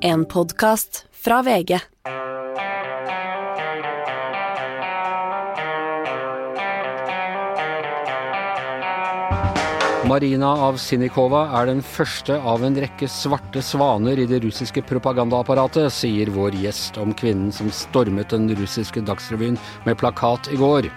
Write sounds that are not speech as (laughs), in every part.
En podkast fra VG. Marina Avsinikova er den første av en rekke svarte svaner i det russiske propagandaapparatet, sier vår gjest om kvinnen som stormet den russiske Dagsrevyen med plakat i går.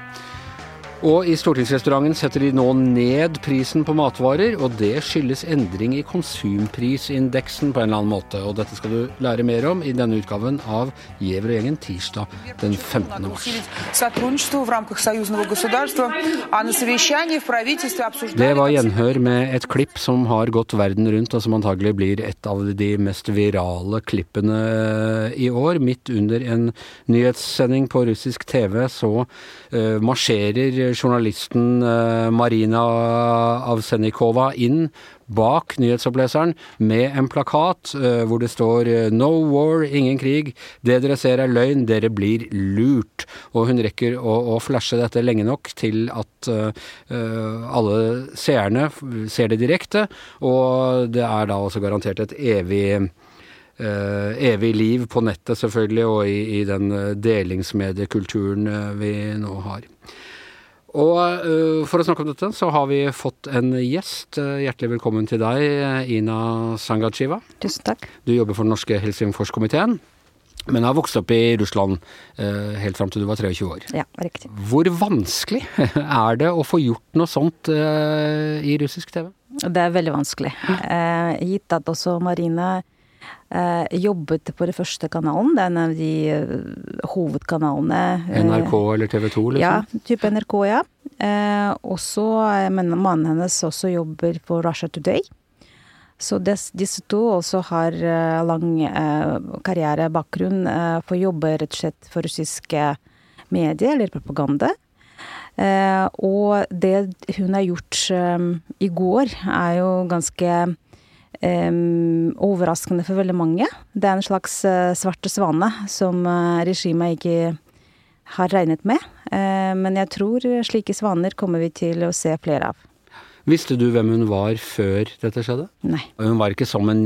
Og i stortingsrestauranten setter de nå ned prisen på matvarer, og det skyldes endring i konsumprisindeksen på en eller annen måte. Og dette skal du lære mer om i denne utgaven av Gjever og gjengen tirsdag den 15. mars. Det var gjenhør med et klipp som har gått verden rundt, og som antagelig blir et av de mest virale klippene i år. Midt under en nyhetssending på russisk TV så uh, marsjerer journalisten eh, Marina Avsenikova inn bak nyhetsoppleseren med en plakat uh, hvor det står uh, 'No war, ingen krig'. Det dere ser er løgn, dere blir lurt. Og hun rekker å, å flashe dette lenge nok til at uh, alle seerne ser det direkte, og det er da også garantert et evig evig liv på nettet, selvfølgelig, og i, i den delingsmediekulturen vi nå har. Og uh, for å snakke om dette, så har vi fått en gjest. Uh, hjertelig velkommen til deg, Ina Sangachiva. Tusen takk. Du jobber for den norske Helsingforskomiteen, men har vokst opp i Russland helt fram til du var 23 år. Ja, riktig. Hvor vanskelig (laughs) er det å få gjort noe sånt i russisk TV? Det er veldig vanskelig. gitt at også Marine Uh, jobbet på den første kanalen. Det er en av de uh, hovedkanalene. NRK eller TV 2, liksom? Ja, type NRK, ja. Uh, også, men mannen hennes også jobber på Russia Today. Så des, disse to også har lang karrierebakgrunn for å jobbe rett og slett for russiske medier eller propaganda. og det hun har gjort i går, er jo ganske um, overraskende for veldig mange. Det er en slags uh, svarte svane som uh, regimet ikke har regnet med. Uh, men jeg tror slike svaner kommer vi til å se flere av. Visste du hvem hun var før dette skjedde? Nei. Hun var ikke som en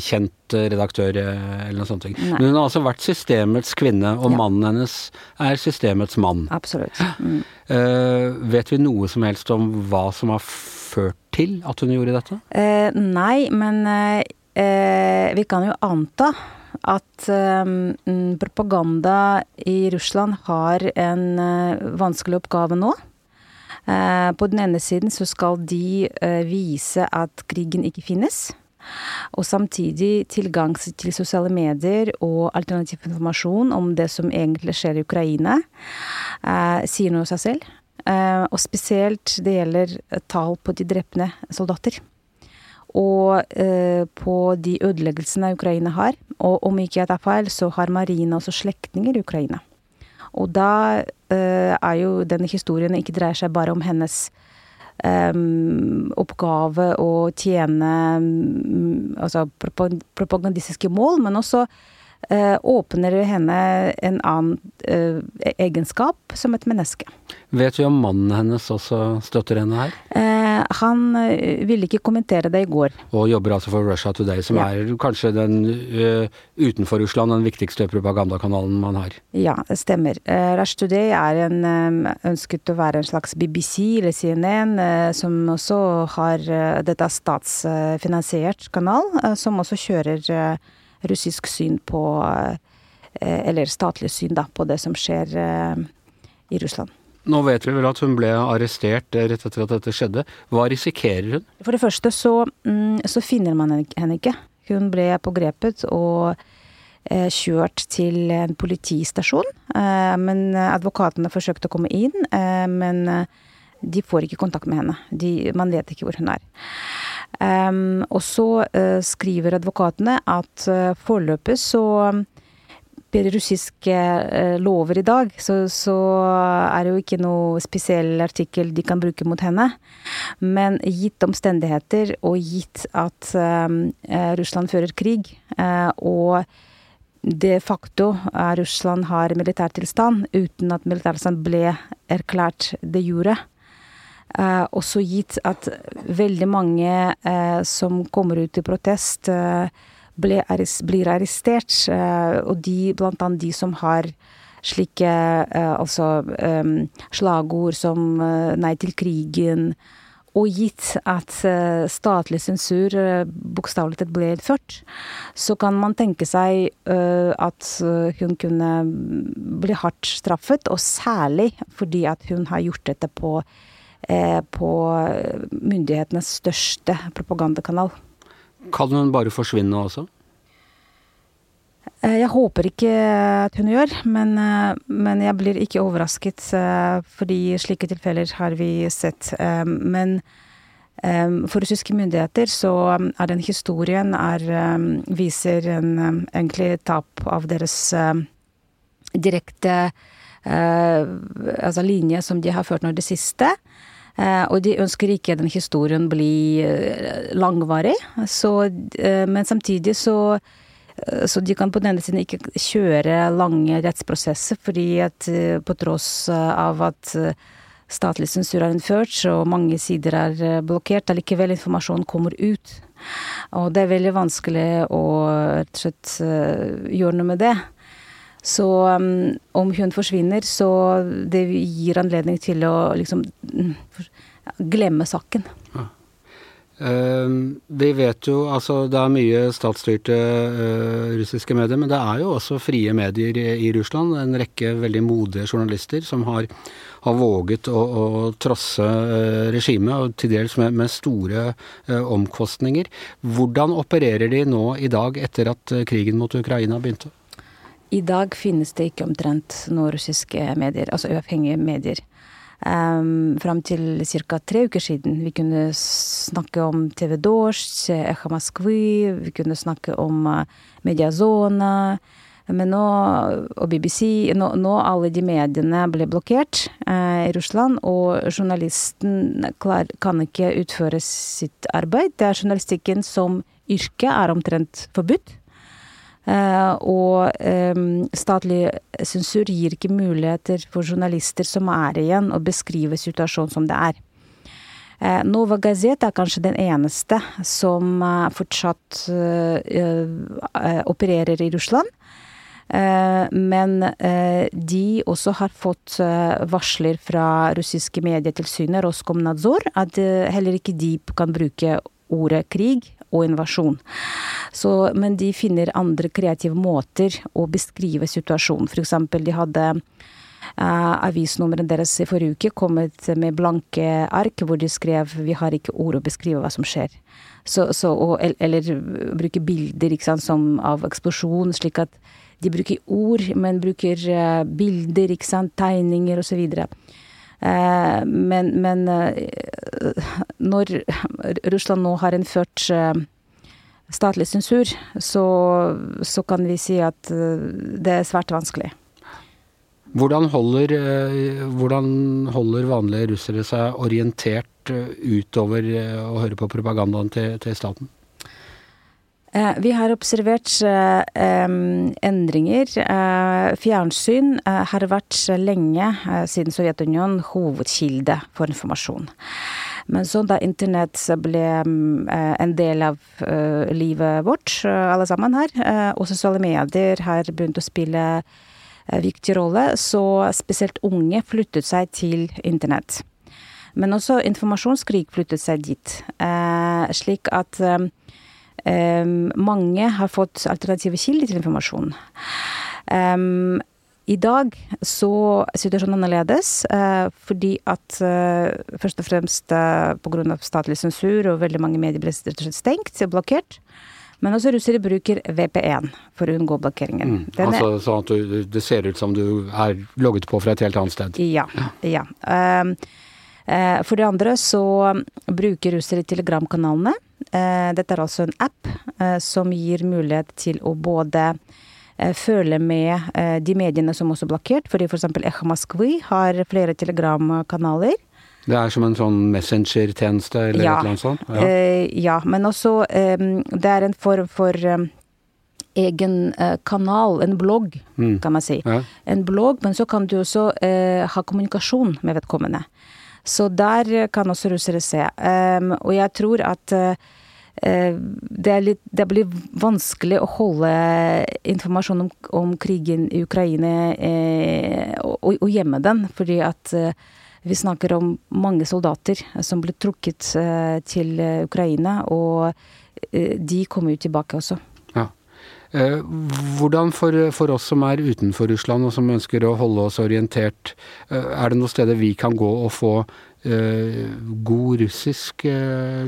kjent redaktør eller noe sånt. Nei. Men hun har altså vært systemets kvinne, og ja. mannen hennes er systemets mann. Absolutt. (gasps) Mm. Uh, vet vi noe som helst om hva som har ført til at hun gjorde dette? Eh, nei, men eh, vi kan jo anta at eh, propaganda i Russland har en uh, vanskelig oppgave nå. Uh, på den ene siden så skal de vise at krigen ikke finnes. Og samtidig tilgang til sosiale medier og alternativ informasjon om det som egentlig skjer i Ukraina, sier noe seg selv. Uh, og spesielt det gjelder tall på de drepne soldater. Og uh, på de ødeleggelsene Ukraina har. Og om ikke jeg tar feil, så har Marina også slektninger i Ukraina. Og da uh, er jo denne historien ikke dreier seg bare om hennes um, oppgave å tjene um, altså propagandistiske mål, men også Eh, åpner henne en annen uh, egenskap som et menneske. Vet vi om mannen hennes også støtter henne her? Uh, han ville ikke kommentere det i går. Og jobber altså for Russia Today, som ja. er kanskje den utenfor Russland den viktigste propagandakanalen man har? Ja, det stemmer. Russia Today er en ønsket å være en slags BBC eller CNN, som også har Dette er statsfinansiert kanal, som også kjører russisk syn på eh, Eller statlig syn, da, på det som skjer eh, i Russland. Nå vet vi vel at hun ble arrestert rett etter at dette skjedde. Hva risikerer hun? For det første så, mm, så finner man henne ikke. Hun ble pågrepet og eh, kjørt til en politistasjon. Men advokatene forsøkte å komme inn, men de får ikke kontakt med henne. De, man vet ikke hvor hun er. Um, og så uh, skriver advokatene at uh, foreløpig så per russiske uh, lover i dag, så, så, er det jo ikke noe spesiell artikkel de kan bruke mot henne. Men gitt omstendigheter, og gitt at Russland fører krig, og de facto Russland har militærtilstand uten at militærtilstand ble erklært de jure, Uh, også gitt at veldig mange uh, som kommer ut i protest uh, ble, blir arrestert. Og de, blant annet de som har slike altså slagord som nei til krigen, og gitt at statlig sensur bokstavelig talt ble innført, så kan man tenke seg at hun kunne bli hardt straffet, og særlig fordi at hun har gjort dette på, på myndighetenes største propagandakanal. Kan hun bare forsvinne også? Jeg håper ikke at hun gjør, men, men, jeg blir ikke overrasket, fordi slike tilfeller har vi sett. Men for russiske myndigheter så er den historien er, viser en egentlig tap av deres direkte altså linje som de har ført nå det siste. Og de ønsker ikke den historien bli langvarig, så, men samtidig så Eh, så de kan på denne siden ikke kjøre lange rettsprosesser, fordi at eh, på tross av at eh, statlig sensur er innført, så mange sider er blokkert, allikevel informasjon kommer ut. Og det er veldig vanskelig å rett og slett gjøre noe med det. Så um, om hun forsvinner, så det gir anledning til å liksom mm, glemme saken. Ja. Uh, vi vet jo altså det er mye statsstyrte uh, russiske medier, men det er jo også frie medier i, i Russland. En rekke veldig modige journalister som har, har våget å, å trosse uh, regimet, og til dels med, med store omkostninger. Hvordan opererer de nå i dag, etter at krigen mot Ukraina begynte? I dag finnes det ikke omtrent noen russiske medier, altså uavhengige medier. Um, fram til ca. tre uker siden. Vi kunne snakke om TV Dozj, Echa Moskvy, vi kunne snakke om uh, Mediazona. Men nå, og BBC, nå, nå alle de mediene ble blokkert eh, i Russland, og journalisten klar, kan ikke utføre sitt arbeid. Det er journalistikken som yrke er omtrent forbudt. Uh, og statlig sensur gir ikke muligheter for journalister som er igjen, å beskrive situasjonen som det er. Uh, Nova Gazeta er kanskje den eneste som uh, fortsatt opererer i Russland. Men de også har fått varsler fra russiske medietilsynet, Roskomnadzor, at heller ikke de kan bruke ordet krig og invasjon. Så, men de finner andre kreative måter å beskrive situasjonen. For eksempel, de hadde uh, avisnummeret deres i forrige uke kommet med blanke ark hvor de skrev 'vi har ikke ord å beskrive hva som skjer'. Så, så, og, eller bruke bilder sant, som, av eksplosjon, slik at de bruker ord, men bruker uh, bilder, sant, tegninger osv. Uh, men, men uh, når Russland nå har innført uh, statlig sensur, så, så, kan vi si at eh, det er svært vanskelig. Hvordan holder, eh, hvordan holder vanlige russere seg orientert eh, utover å høre på propagandaen til, til staten? Vi har observert endringer. Fjernsyn har vært lenge, siden Sovjetunionen, hovedkilde for informasjon. Men så da internett ble eh, en del av eh, livet vårt, eh, alle sammen her, og sosiale medier har begynt å spille viktig rolle, så spesielt unge flyttet seg til internett. Men også informasjonskrig flyttet seg dit, slik at mange har fått alternative kilder til informasjon. I dag så er situasjonen annerledes, eh, fordi at eh, først og fremst eh, pga. statlig sensur og veldig mange medier ble rett og slett stengt, blokkert. Men også russere bruker VP1 for å unngå blokkeringen. Mm, altså sånn at du, det ser ut som du er logget på fra et helt annet sted? Ja. ja. Um, uh, for det andre så bruker russere telegramkanalene. Uh, dette er altså en app uh, som gir mulighet til å både Eh, følge med eh, de mediene som også er blokkert, fordi f.eks. For Echa Moskvi har flere telegramkanaler. Det er som en sånn messenger-tjeneste eller ja. annet sånt? Ja. Eh, ja, men også det er en form for egen kanal, en blogg, mm. kan man si. Ja. En blogg, men så kan du også ha kommunikasjon med vedkommende. Så der kan også russere se. Og jeg tror at uh, det, litt, det, blir vanskelig å holde informasjon om, om krigen i Ukraina eh, og, og, gjemme den, fordi at eh, vi snakker om mange soldater som ble trukket eh, til Ukraina, og eh, de kommer jo tilbake også. Eh, hvordan for, for, oss som er utenfor Russland og som ønsker å holde oss orientert, eh, er det noen steder vi kan gå og få Eh, god russisk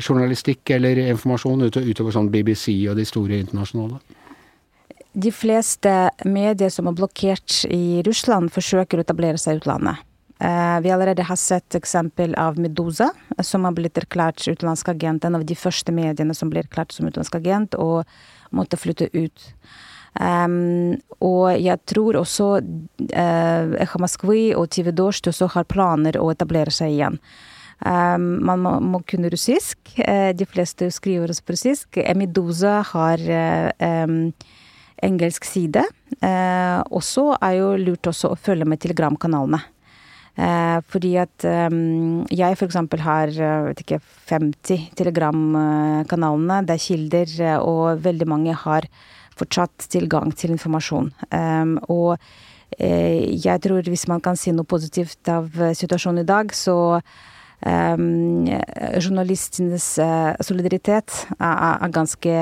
journalistikk eller informasjon utover sånn BBC og de store internasjonale? De fleste medier som er blokkert i Russland, forsøker å etablere seg i utlandet. Vi allerede har sett eksempel av Medusa, som har blitt erklært utenlandsk agent. En av de første mediene som ble erklært som utenlandsk agent, og måtte flytte ut. Um, og jeg tror også uh, Echa Moskvi og TV Dost også har planer å etablere seg igjen. Um, man må, må, kunne russisk. Uh, de fleste skriver også på russisk. Emidoza har uh, um, engelsk side. Uh, også er jo lurt også å følge med telegramkanalene. Uh, fordi at um, jeg f.eks. har vet ikke, 50 telegramkanalene. Det er kilder, og veldig mange har fortsatt tilgang til informasjon. Um, og eh, jeg tror hvis man kan si noe positivt av eh, situasjonen i dag, så journalistenes uh, solidaritet er, ganske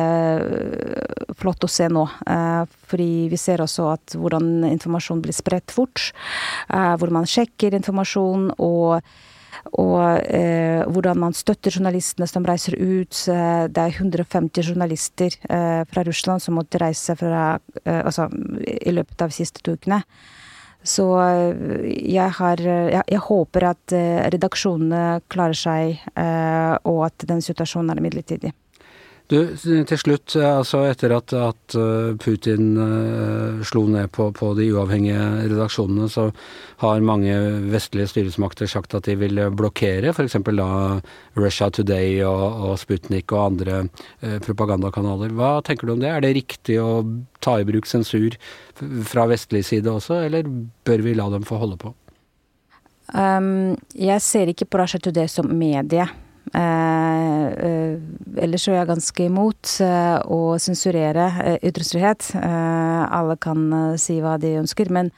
flott å se nå. Uh, fordi vi ser også at hvordan informasjon blir spredt fort. Hvor man sjekker informasjon og og eh, hvordan man støtter journalistene som reiser ut. Det er 150 journalister eh, fra Russland som måtte reise fra, eh, altså, i løpet av de siste to ukene. Så eh, jeg, har, jeg, jeg håper at eh, redaksjonene klarer seg, eh, og at den situasjonen er midlertidig. Du, til slutt, altså etter at, at eh, Putin uh, slo ned på, på, de uavhengige redaksjonene, så har mange vestlige styresmakter sagt at de vil blokkere f.eks. da Russia Today og, og Sputnik og andre uh, propagandakanaler. Hva tenker du om det? Er det riktig å ta i bruk sensur fra vestlig side også, eller bør vi la dem få holde på? Um, jeg ser ikke på Russia Today som medie. Eh, eh, ellers er jeg ganske imot eh, å sensurere ytringsfrihet. alle kan si hva de ønsker, men,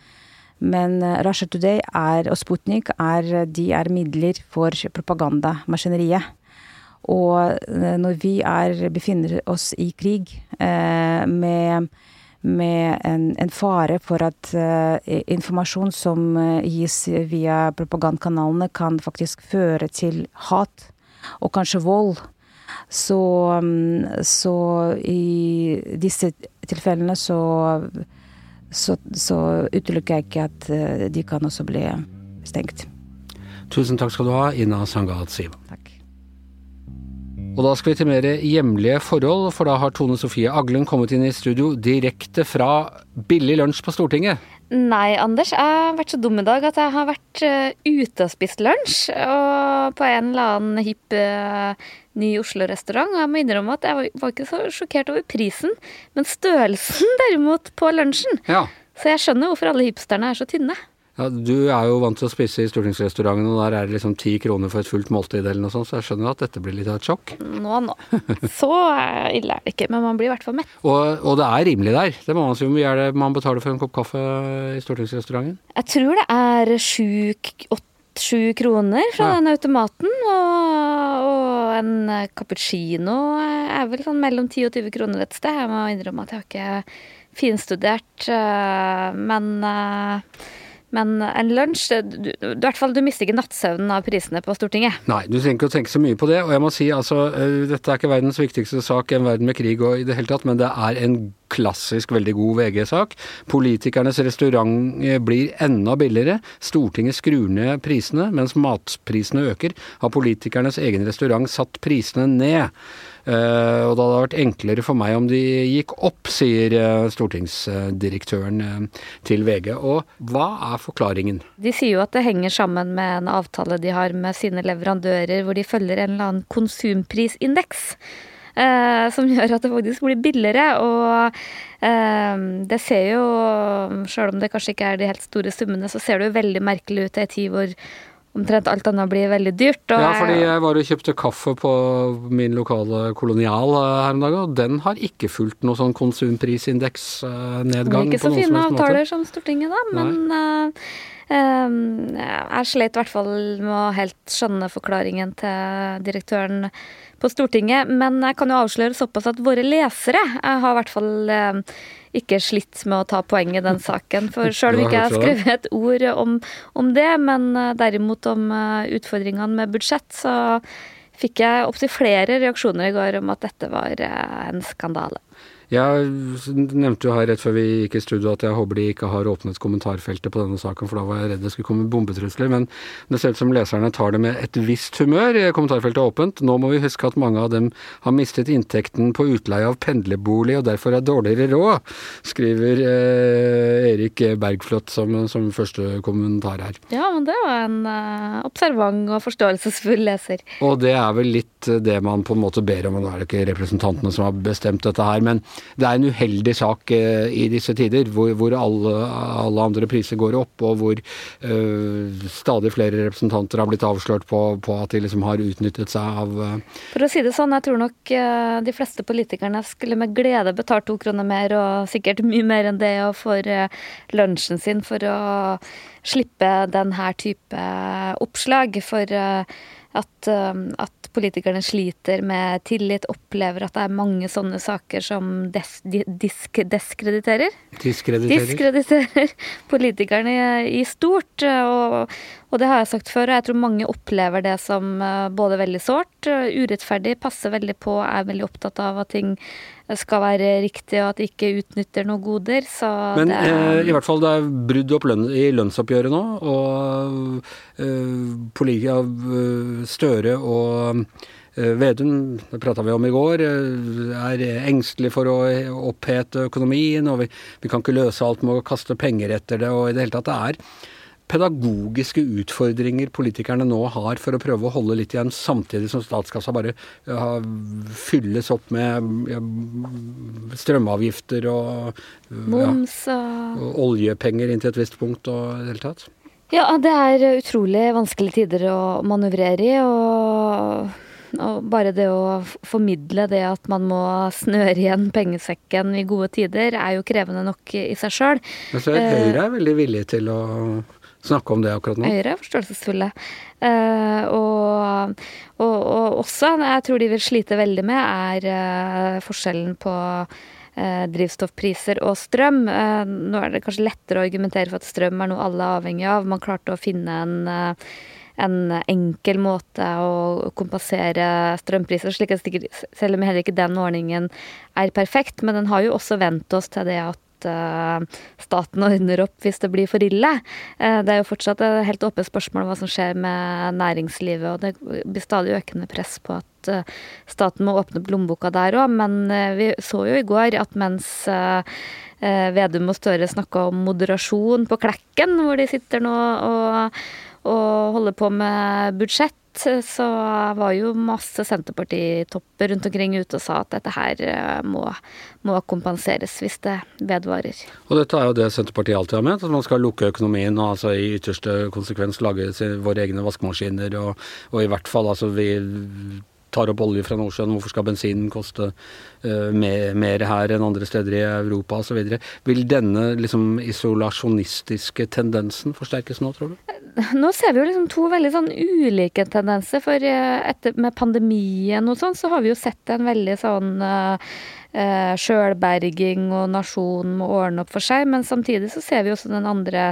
men Russia Today er, og Sputnik er, de er midler for propagandamaskineriet. Og når vi er, befinner oss i krig med med en, en, fare for at eh, informasjon som gis via propagandakanalene, kan faktisk føre til hat og kanskje vold. Så, mm, så i disse tilfellene så, så, så utelukker jeg ikke at eh, de kan også bli stengt. Tusen takk skal du ha, Ina Sangat Siva. Takk. Og da skal vi til mer hjemlige forhold, for da har Tone Sofie Aglen kommet inn i studio direkte fra billig lunsj på Stortinget. Nei, Anders. Jeg har vært så dum i dag at jeg har vært uh, ute og spist lunsj. Og på en eller annen hipp uh, ny Oslo-restaurant. Og jeg må innrømme at jeg var, var, ikke så sjokkert over prisen, men størrelsen (laughs) derimot på lunsjen. Ja. Så jeg skjønner hvorfor alle hipsterne er så tynne. Ja, Du er jo vant til å spise i stortingsrestauranten, og der er det liksom ti kroner for et fullt måltid eller noe sånt, så jeg skjønner at dette blir litt av et sjokk. Nå, nå. Så ille er det ikke, men man blir i hvert fall mett. Og, og det er rimelig der. Det må man si. Hvor mye er det man betaler for en kopp kaffe i stortingsrestauranten? Jeg tror det er sju sju kroner fra ja. den automaten. Og, og, en cappuccino er vel sånn mellom 10 og 20 kroner et sted. Jeg må innrømme at jeg har ikke finstudert, øh, men øh, men en lunsj du, du, hvert fall, du mister ikke nattsøvnen av prisene på Stortinget. Nei, du trenger ikke å tenke så mye på det. Og jeg må si altså, eh, dette er ikke verdens viktigste sak i en verden med krig og i det hele tatt, men det er en klassisk veldig god VG-sak. Politikernes restaurant eh, blir enda billigere. Stortinget skrur ned prisene, mens matprisene øker. Har politikernes egen restaurant satt prisene ned. Eh, og det hadde vært enklere for meg om de gikk opp, sier eh, stortingsdirektøren eh, til VG. Og hva er forklaringen? De sier jo at det henger sammen med en avtale de har med sine leverandører, hvor de følger en eller annen konsumprisindeks. Eh, som gjør at det faktisk blir billigere. Og eh, det ser jo, sjøl om det kanskje ikke er de helt store summene, så ser det jo veldig merkelig ut i en tid hvor omtrent alt annet blir veldig dyrt. ja, fordi jeg var og kjøpte kaffe på min lokale kolonial eh, her en dag, og den har ikke fulgt noe sånn konsumprisindeksnedgang. Ikke så fine avtaler som Stortinget, da, men uh, jeg slet i hvert fall med å helt skjønne forklaringen til direktøren på Stortinget. Men jeg kan jo avsløre såpass at våre lesere har i hvert fall ikke slitt med å ta poeng i den saken. For sjøl om ikke jeg har skrevet et ord om, om det, men derimot om utfordringene med budsjett, så fikk jeg opptil flere reaksjoner i går om at dette var en skandale. Jeg nevnte jo her rett før vi gikk i studio at jeg håper de ikke har åpnet kommentarfeltet på denne saken, for da var jeg redd det skulle komme bombetrusler. Men det ser ut som leserne tar det med et visst humør. Kommentarfeltet er åpent. Nå må vi huske at mange av dem har mistet inntekten på utleie av pendlerbolig og derfor er dårligere råd, skriver eh, Erik Bergflot som, som, første kommentar her. Ja, men det var en eh, observant og forståelsesfull leser. Og det er vel litt det man på en måte ber om, og nå er det ikke representantene som har bestemt dette her. men det er en uheldig sak eh, i disse tider, hvor, hvor alle, alle, andre priser går opp, og hvor uh, stadig flere representanter har blitt avslørt på, på at de liksom har utnyttet seg av uh, For å si det sånn, jeg tror nok uh, de fleste politikerne skulle med glede betalt to kroner mer, og sikkert mye mer enn det, for lunsjen sin for å slippe denne type oppslag. For at, at politikerne sliter med tillit, opplever at det er mange sånne saker som des, disk, deskrediterer. Diskrediterer. Diskrediterer politikerne i, i stort. Og, og, det har jeg sagt før, og jeg tror mange opplever det som eh, både veldig sårt, urettferdig, passer veldig på, er veldig opptatt av at ting skal være riktig, og at de ikke utnytter noen goder. Så Men er, eh, i hvert fall det er brudd lønn, i lønnsoppgjøret nå, og eh, av Støre og eh, Vedum, det prata vi om i går, er engstelig for å opphete økonomien, og vi, vi kan ikke løse alt med å kaste penger etter det, og i det hele tatt det er pedagogiske utfordringer politikerne nå har for å prøve å holde litt igjen, samtidig som statskassa bare ja, fylles opp med ja, strømavgifter og, Moms ja, og oljepenger inntil et visst punkt og i det hele tatt? Ja, det er utrolig vanskelige tider å manøvrere i. og og bare det å formidle det at man må snøre igjen pengesekken i gode tider, er jo krevende nok i seg sjøl. Høyre er veldig villig til å snakke om det akkurat nå? Høyre er forståelsesfulle. Uh, og, og, og, også, jeg tror de vil slite veldig med, er uh, forskjellen på uh, drivstoffpriser og strøm. nå er det kanskje lettere å argumentere for at strøm er noe alle er avhengig av. Man klarte å finne en en enkel måte å kompensere strømpriser, slik at selv om heller ikke den ordningen er perfekt. Men den har jo også vent oss til det at uh, staten ordner opp hvis det blir for ille. Uh, det er jo fortsatt et helt åpent spørsmål hva som skjer med næringslivet, og det blir stadig økende press på at uh, staten må åpne opp lommeboka der òg. Men vi så jo i går at mens Vedum og Støre snakka om moderasjon på Klekken, hvor de sitter nå og, og holder på med budsjett, så var jo masse Senterpartitopper rundt omkring ute og sa at dette her eh, må, må, kompenseres hvis det vedvarer. Og dette er jo det Senterpartiet alltid har ment, at man skal lukke økonomien og altså i ytterste konsekvens lage våre egne vaskemaskiner og, og i hvert fall altså vi tar opp olje fra Nordsjøen, hvorfor skal bensinen koste uh, mer, mer, her enn andre steder i Europa osv. Vil denne liksom isolasjonistiske tendensen forsterkes nå, tror du? Nå ser vi jo liksom to veldig sånn ulike tendenser. For uh, etter, med pandemien og sånn, så har vi jo sett en veldig sånn uh, eh, sjølberging og nasjonen må ordne opp for seg. Men samtidig så ser vi også den andre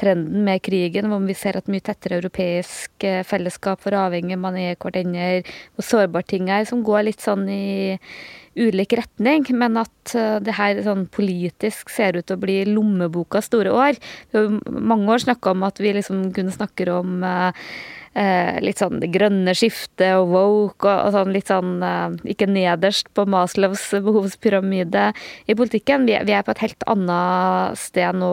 trenden med krigen, hvor vi ser at mye tettere europeisk eh, fellesskap for avhengig man er hverandre, hvor sårbare ting er, som går litt sånn i ulik retning, men at eh, det her sånn politisk ser ut til å bli lommebokas store år. Vi har mange år snakka om at vi liksom kunne snakke om uh, eh, litt sånn det grønne skiftet og woke og, og sånn litt sånn eh, Ikke nederst på Maslows behovspyramide i politikken. Vi, vi er på et helt annet sted nå.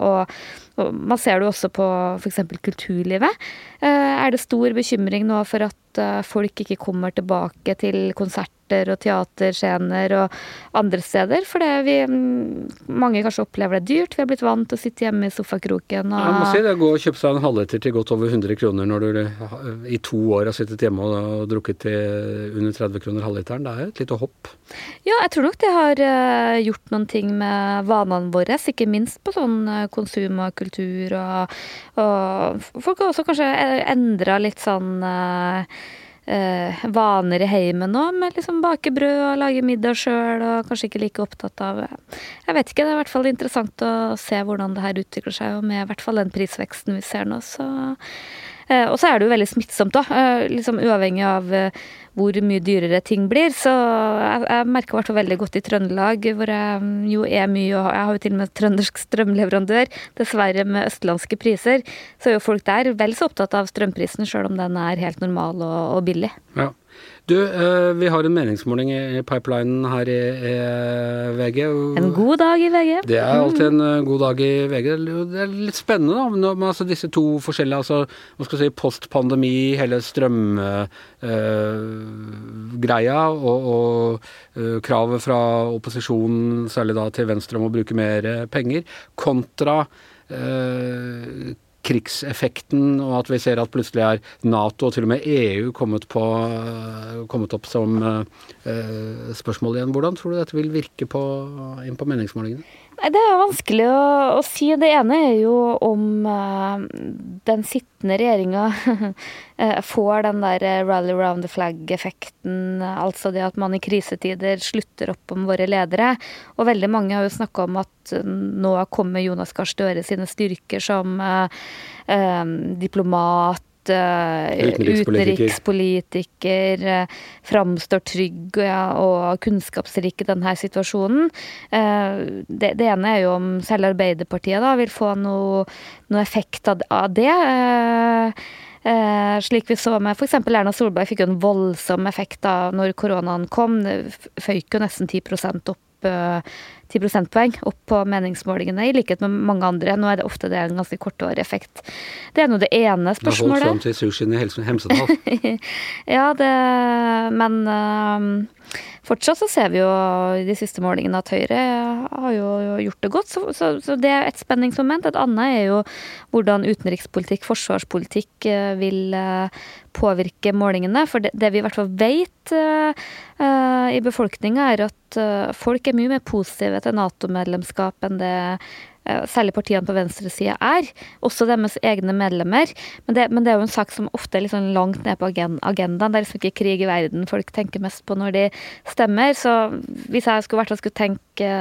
og og man ser det også på f.eks. kulturlivet. Er det stor bekymring nå for at folk ikke kommer tilbake til konserter og teaterscener og andre steder. For vi, mm, mange kanskje opplever det dyrt. Vi har blitt vant til å sitte hjemme i sofakroken. Og... Jeg må si det. Gå og kjøpe seg en halvliter til godt over 100 kroner når du eh, i to år har sittet hjemme og, drukket til under 30 kroner halvliteren. Det er et lite hopp. Ja, jeg tror nok det har uh, gjort noen ting med vanene våre. Ikke minst på sånn konsum og kultur og, og Folk har også kanskje endra litt sånn uh, eh, vaner i heimen nå, med liksom bake brød og lage middag sjøl, og kanskje ikke like opptatt av Jeg vet ikke, det er i hvert fall interessant å se hvordan det her utvikler seg, og med i hvert fall den prisveksten vi ser nå, så eh, Og så er det jo veldig smittsomt, da. Eh, liksom uavhengig av eh, hvor mye dyrere ting blir. Så jeg, merker i hvert veldig godt i Trøndelag, hvor jeg mm, jo er mye, og jeg har jo til og med trøndersk strømleverandør, dessverre med østlandske priser, så er jo folk der vel så opptatt av strømprisen, sjøl om den er helt normal og billig. Ja. Du, eh, vi har en meningsmåling i pipelinen her i, i VG. En god dag i VG. Det er alltid en eh, god dag i VG. Det er litt spennende, da, med altså disse to forskjellige altså, hva skal si, Postpandemi, hele strømgreia uh, og, og uh, kravet fra opposisjonen, særlig da til Venstre, om å bruke mer penger, kontra uh, krigseffekten, og at vi ser at plutselig er Nato og til og med EU kommet, på, kommet opp som uh, spørsmål igjen. Hvordan tror du dette vil virke på, inn på meningsmålingene? Nei, Det er vanskelig å, å, si. Det ene er jo om uh, den sittende regjeringa uh, (laughs) får den der rally round the flag-effekten. Altså det at man i krisetider slutter opp om våre ledere. Og veldig mange har jo snakka om at nå kommer Jonas Gahr Støre sine styrker som uh, diplomat utenrikspolitiker, utenrikspolitiker eh, framstår trygg og kunnskapsrik i denne situasjonen. Eh, det, det, ene er jo om selv Arbeiderpartiet da, vil få noe, noe effekt av, det. Eh, Eh, slik vi så med f.eks. Erna Solberg fikk jo en voldsom effekt da når koronaen kom. Det føyk jo nesten 10 opp eh, 10 prosentpoeng opp på meningsmålingene, i likhet med mange andre. Nå er det ofte det en ganske kortårig effekt. Det er nå det ene spørsmålet. Det har holdt fram til sushien i Hemsedal. (laughs) ja, det Men uh, fortsatt så ser vi jo i de siste målingene at Høyre har jo gjort det godt. Så, så, så det er et spenningsmoment. Et annet er jo hvordan utenrikspolitikk, forsvarspolitikk uh, vil uh, påvirke målingene. For det, det, vi i hvert fall vet uh, i befolkninga, er at folk er mye mer positive til Nato-medlemskap enn det særlig partiene på venstresida er. Også deres egne medlemmer. Men det, men det, er jo en sak som ofte er liksom langt ned på agendaen. Det er liksom ikke krig i verden folk tenker mest på når de stemmer. Så hvis jeg skulle, skulle tenke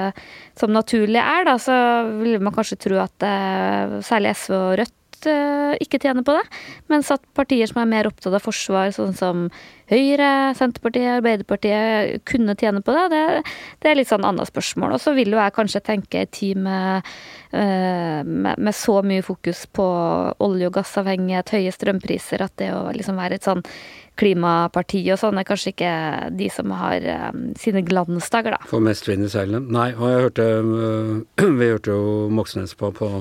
som naturlig er, da, så ville man kanskje tro at særlig SV og Rødt ikke tjener på det. Mens at partier som er mer opptatt av forsvar, sånn som Høyre, Senterpartiet, Arbeiderpartiet, kunne tjene på det, det, det er litt sånn annet spørsmål. Og så vil jo jeg kanskje tenke en tid med, uh, med, med, så mye fokus på olje- og gassavhengighet, høye strømpriser, at det å liksom være et sånn klimaparti og sånn er kanskje ikke de som har um, sine glansdager, da. Får mest vind i seilene. Nei, og jeg hørte uh, (clears throat) Vi hørte jo Moxnes på, på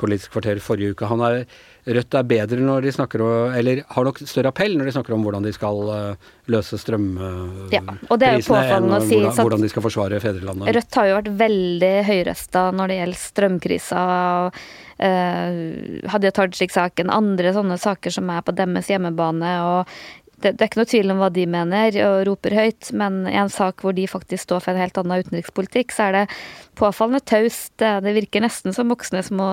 Politisk kvarter forrige uke. Han er Rødt er bedre når de snakker om Eller har nok større appell når de snakker om hvordan de skal uh, løse strømprisene, ja, enn si, hvordan, hvordan, de skal forsvare fedrelandet. Rødt har jo vært veldig høyrøsta når det gjelder strømkrisa. Uh, Hadia Tajik-saken, andre sånne saker som er på deres hjemmebane. og det, det, er ikke noe tvil om hva de mener og roper høyt, men i en sak hvor de faktisk står for en helt annen utenrikspolitikk, så er det påfallende taust. Det, virker nesten som Moxnes må,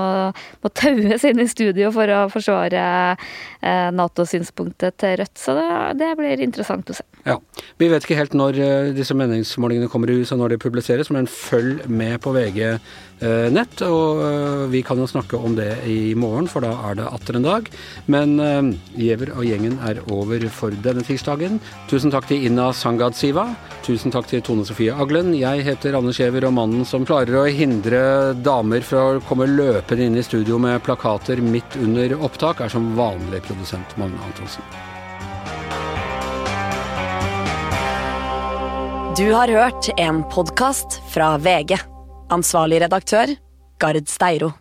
må taues inn i studio for å forsvare eh, Nato-synspunktet til Rødt. Så det, det, blir interessant å se. Ja. Vi vet ikke helt når eh, disse meningsmålingene kommer i hus og når de publiseres, men følg med på VG eh, nett. Og vi kan jo snakke om det i morgen, for da er det atter en dag. Men Giæver og gjengen er over for denne tirsdagen. Tusen takk til Inna Sangad Siva. Tusen takk til Tone Sofie Aglen. Jeg heter Anne Skjever, og mannen som klarer å hindre damer fra å komme løpende inn i studio med plakater midt under opptak, er som vanlig produsent Magne Antonsen. Du har hørt en podkast fra VG. Ansvarlig redaktør, Gard Steiro.